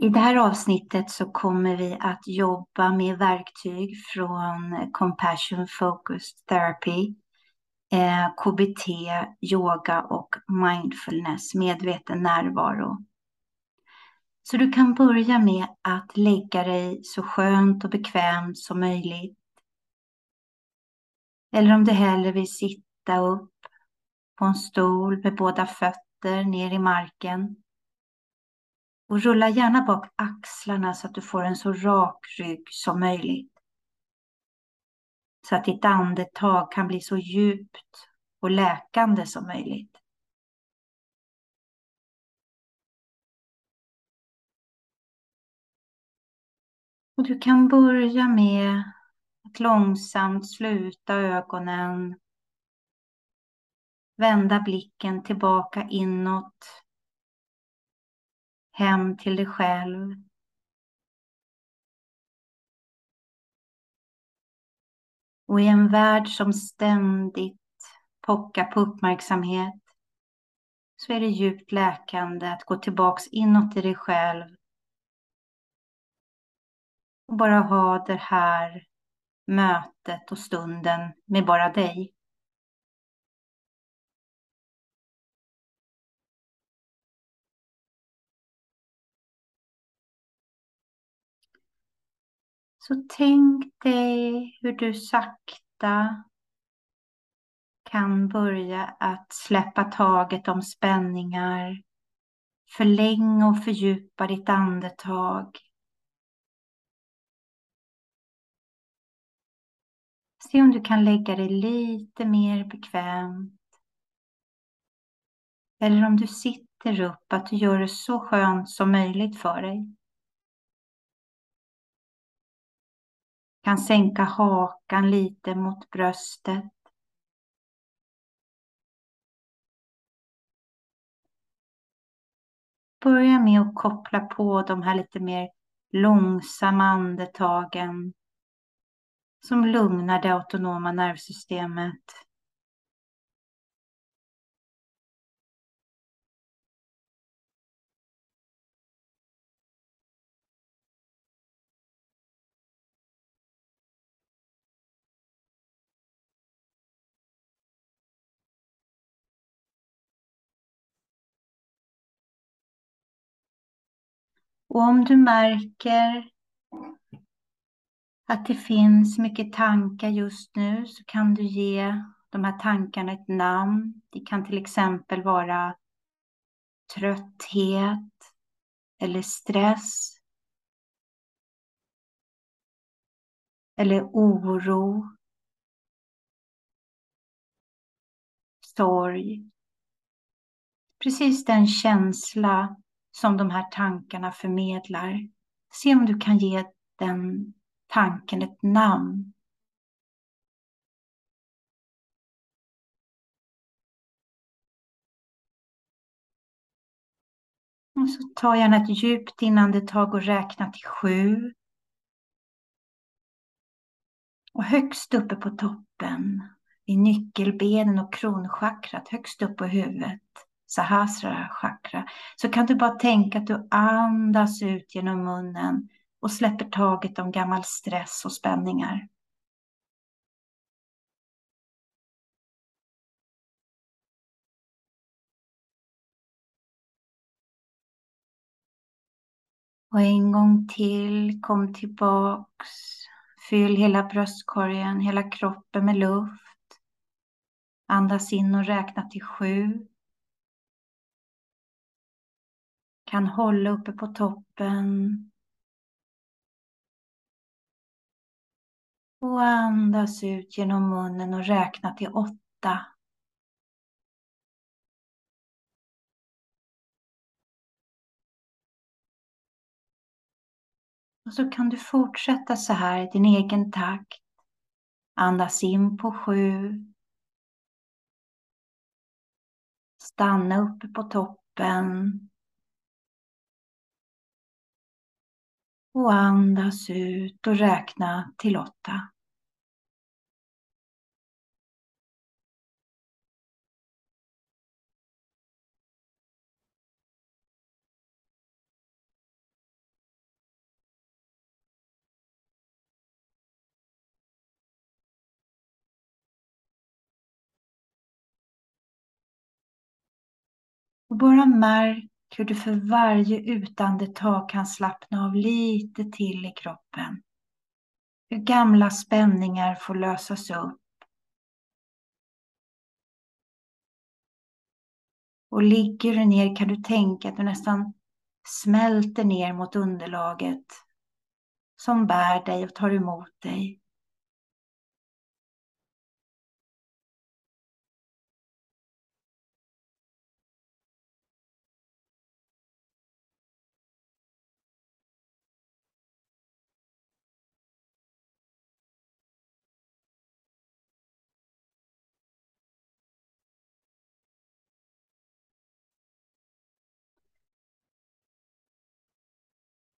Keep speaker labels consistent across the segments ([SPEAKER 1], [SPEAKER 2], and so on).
[SPEAKER 1] I det här avsnittet så kommer vi att jobba med verktyg från Compassion Focused Therapy, eh, KBT, yoga och mindfulness, medveten närvaro. Så du kan börja med att lägga dig så skönt och bekvämt som möjligt. Eller om du hellre vill sitta upp på en stol med båda fötter ner i marken och rulla gärna bak axlarna så att du får en så rak rygg som möjligt. Så att ditt andetag kan bli så djupt och läkande som möjligt. Och du kan börja med att långsamt sluta ögonen. Vända blicken tillbaka inåt hem till dig själv. Och i en värld som ständigt pockar på uppmärksamhet så är det djupt läkande att gå tillbaks inåt i dig själv och bara ha det här mötet och stunden med bara dig. Så tänk dig hur du sakta kan börja att släppa taget om spänningar. Förläng och fördjupa ditt andetag. Se om du kan lägga dig lite mer bekvämt. Eller om du sitter upp, att du gör det så skönt som möjligt för dig. Kan sänka hakan lite mot bröstet. Börja med att koppla på de här lite mer långsamma andetagen som lugnar det autonoma nervsystemet. Och om du märker att det finns mycket tankar just nu så kan du ge de här tankarna ett namn. Det kan till exempel vara trötthet eller stress. Eller oro. Sorg. Precis den känsla som de här tankarna förmedlar. Se om du kan ge den tanken ett namn. Och så ta gärna ett djupt inandetag och räkna till sju. Och högst uppe på toppen, i nyckelbenen och kronchakrat, högst upp på huvudet, Sahasrara chakra, så kan du bara tänka att du andas ut genom munnen och släpper taget om gammal stress och spänningar. Och en gång till, kom tillbaks. Fyll hela bröstkorgen, hela kroppen med luft. Andas in och räkna till sju. Kan hålla uppe på toppen. Och andas ut genom munnen och räkna till åtta. Och så kan du fortsätta så här i din egen takt. Andas in på sju. Stanna uppe på toppen. Och andas ut och räkna till åtta. Och bara märk hur du för varje utandetag kan slappna av lite till i kroppen. Hur gamla spänningar får lösas upp. Och ligger du ner kan du tänka att du nästan smälter ner mot underlaget som bär dig och tar emot dig.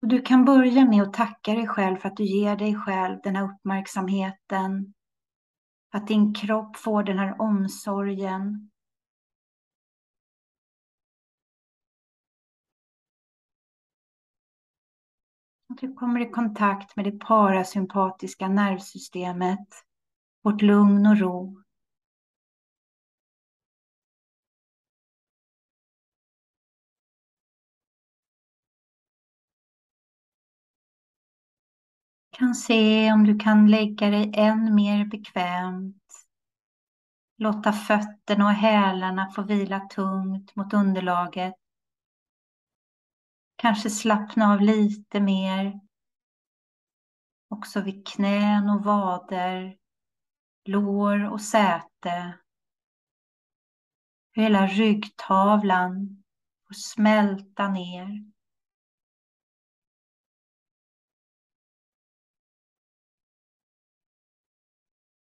[SPEAKER 1] Och du kan börja med att tacka dig själv för att du ger dig själv den här uppmärksamheten. Att din kropp får den här omsorgen. Att du kommer i kontakt med det parasympatiska nervsystemet, vårt lugn och ro. Kan se om du kan lägga dig än mer bekvämt. Låta fötterna och hälarna få vila tungt mot underlaget. Kanske slappna av lite mer. Också vid knän och vader, lår och säte. Hela ryggtavlan får smälta ner.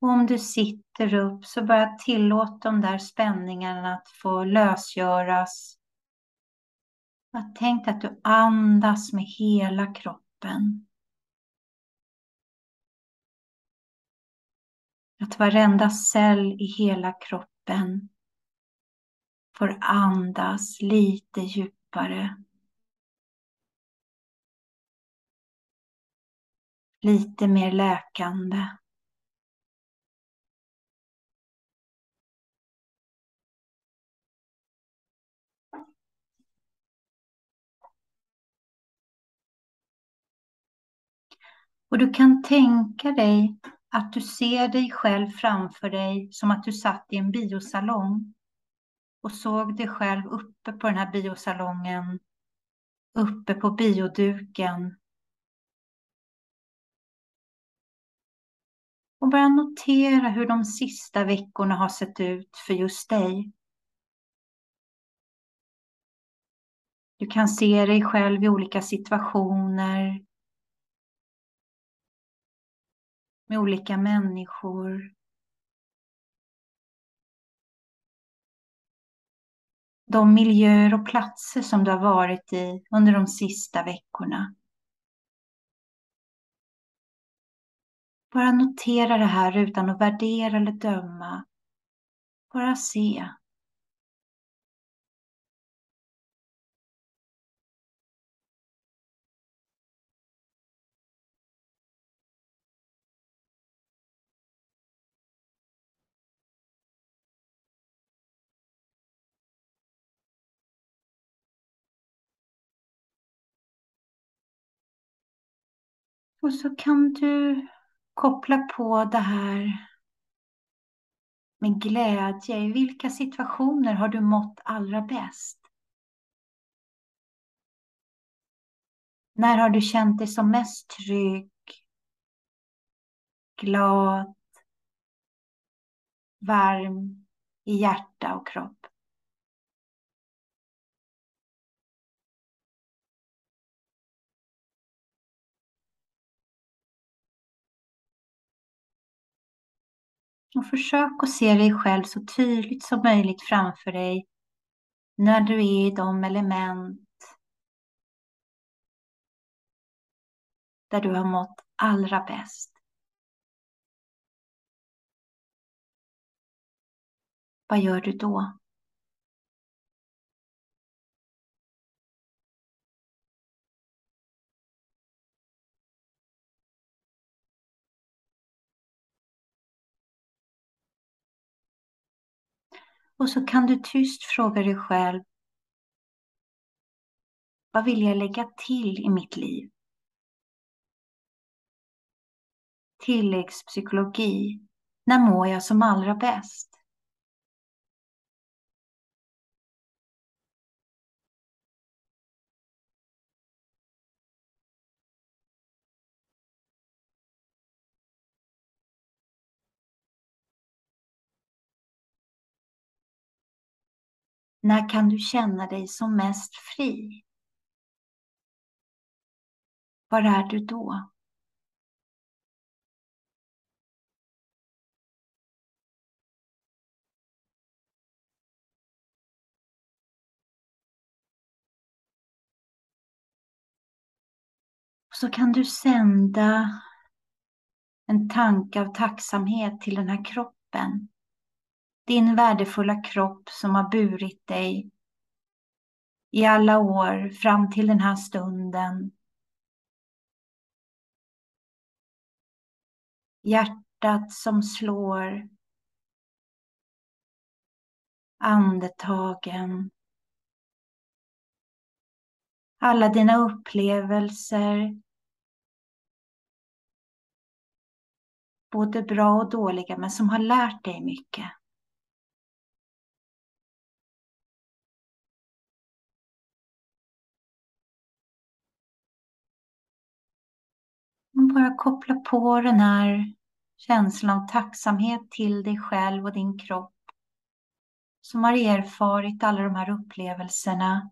[SPEAKER 1] Och om du sitter upp så bara tillåt de där spänningarna att få lösgöras. Tänk att du andas med hela kroppen. Att varenda cell i hela kroppen får andas lite djupare. Lite mer läkande. Och du kan tänka dig att du ser dig själv framför dig som att du satt i en biosalong och såg dig själv uppe på den här biosalongen, uppe på bioduken. Och bara notera hur de sista veckorna har sett ut för just dig. Du kan se dig själv i olika situationer, med olika människor. De miljöer och platser som du har varit i under de sista veckorna. Bara notera det här utan att värdera eller döma. Bara se. Och så kan du koppla på det här med glädje. I vilka situationer har du mått allra bäst? När har du känt dig som mest trygg, glad, varm i hjärta och kropp? Och försök att se dig själv så tydligt som möjligt framför dig när du är i de element där du har mått allra bäst. Vad gör du då? Och så kan du tyst fråga dig själv, vad vill jag lägga till i mitt liv? Tilläggspsykologi, när mår jag som allra bäst? När kan du känna dig som mest fri? Var är du då? Så kan du sända en tanke av tacksamhet till den här kroppen. Din värdefulla kropp som har burit dig i alla år fram till den här stunden. Hjärtat som slår. Andetagen. Alla dina upplevelser. Både bra och dåliga, men som har lärt dig mycket. Bara koppla på den här känslan av tacksamhet till dig själv och din kropp som har erfarit alla de här upplevelserna.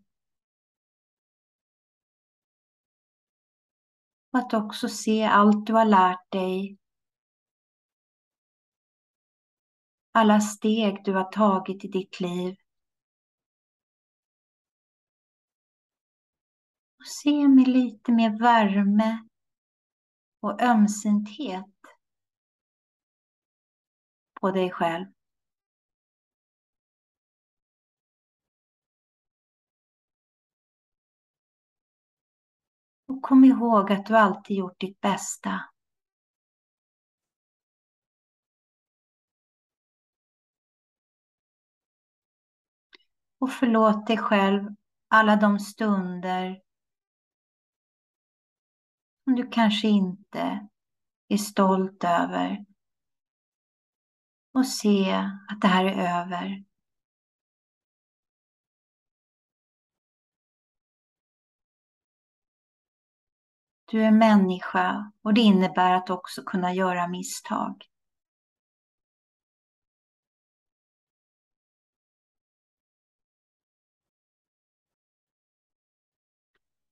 [SPEAKER 1] Och att också se allt du har lärt dig. Alla steg du har tagit i ditt liv. Och se med lite mer värme och ömsinthet på dig själv. Och kom ihåg att du alltid gjort ditt bästa. Och förlåt dig själv alla de stunder som du kanske inte är stolt över. Och se att det här är över. Du är människa och det innebär att också kunna göra misstag.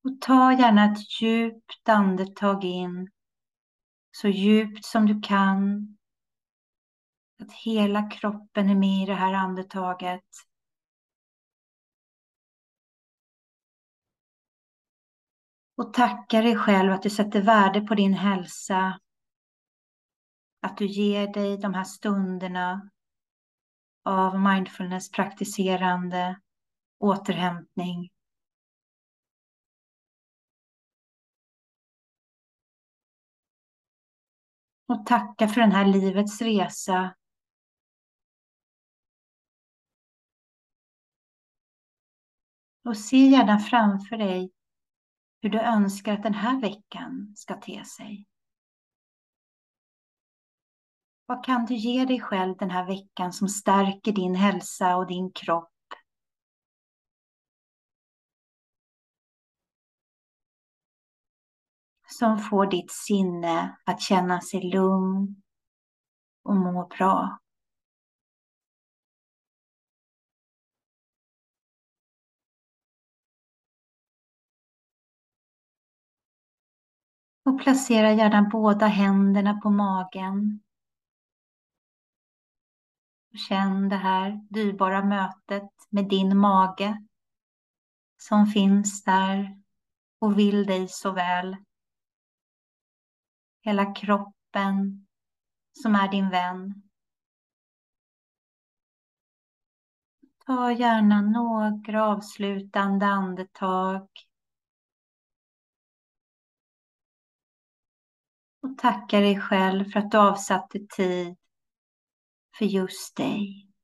[SPEAKER 1] Och ta gärna ett djupt andetag in, så djupt som du kan. Att hela kroppen är med i det här andetaget. Och tacka dig själv att du sätter värde på din hälsa. Att du ger dig de här stunderna av mindfulness-praktiserande återhämtning. Och tacka för den här livets resa. Och se gärna framför dig hur du önskar att den här veckan ska te sig. Vad kan du ge dig själv den här veckan som stärker din hälsa och din kropp? Som får ditt sinne att känna sig lugn och må bra. Och placera gärna båda händerna på magen. Känn det här dyrbara mötet med din mage som finns där och vill dig så väl. Hela kroppen som är din vän. Ta gärna några avslutande andetag Och tacka dig själv för att du avsatte tid för just dig.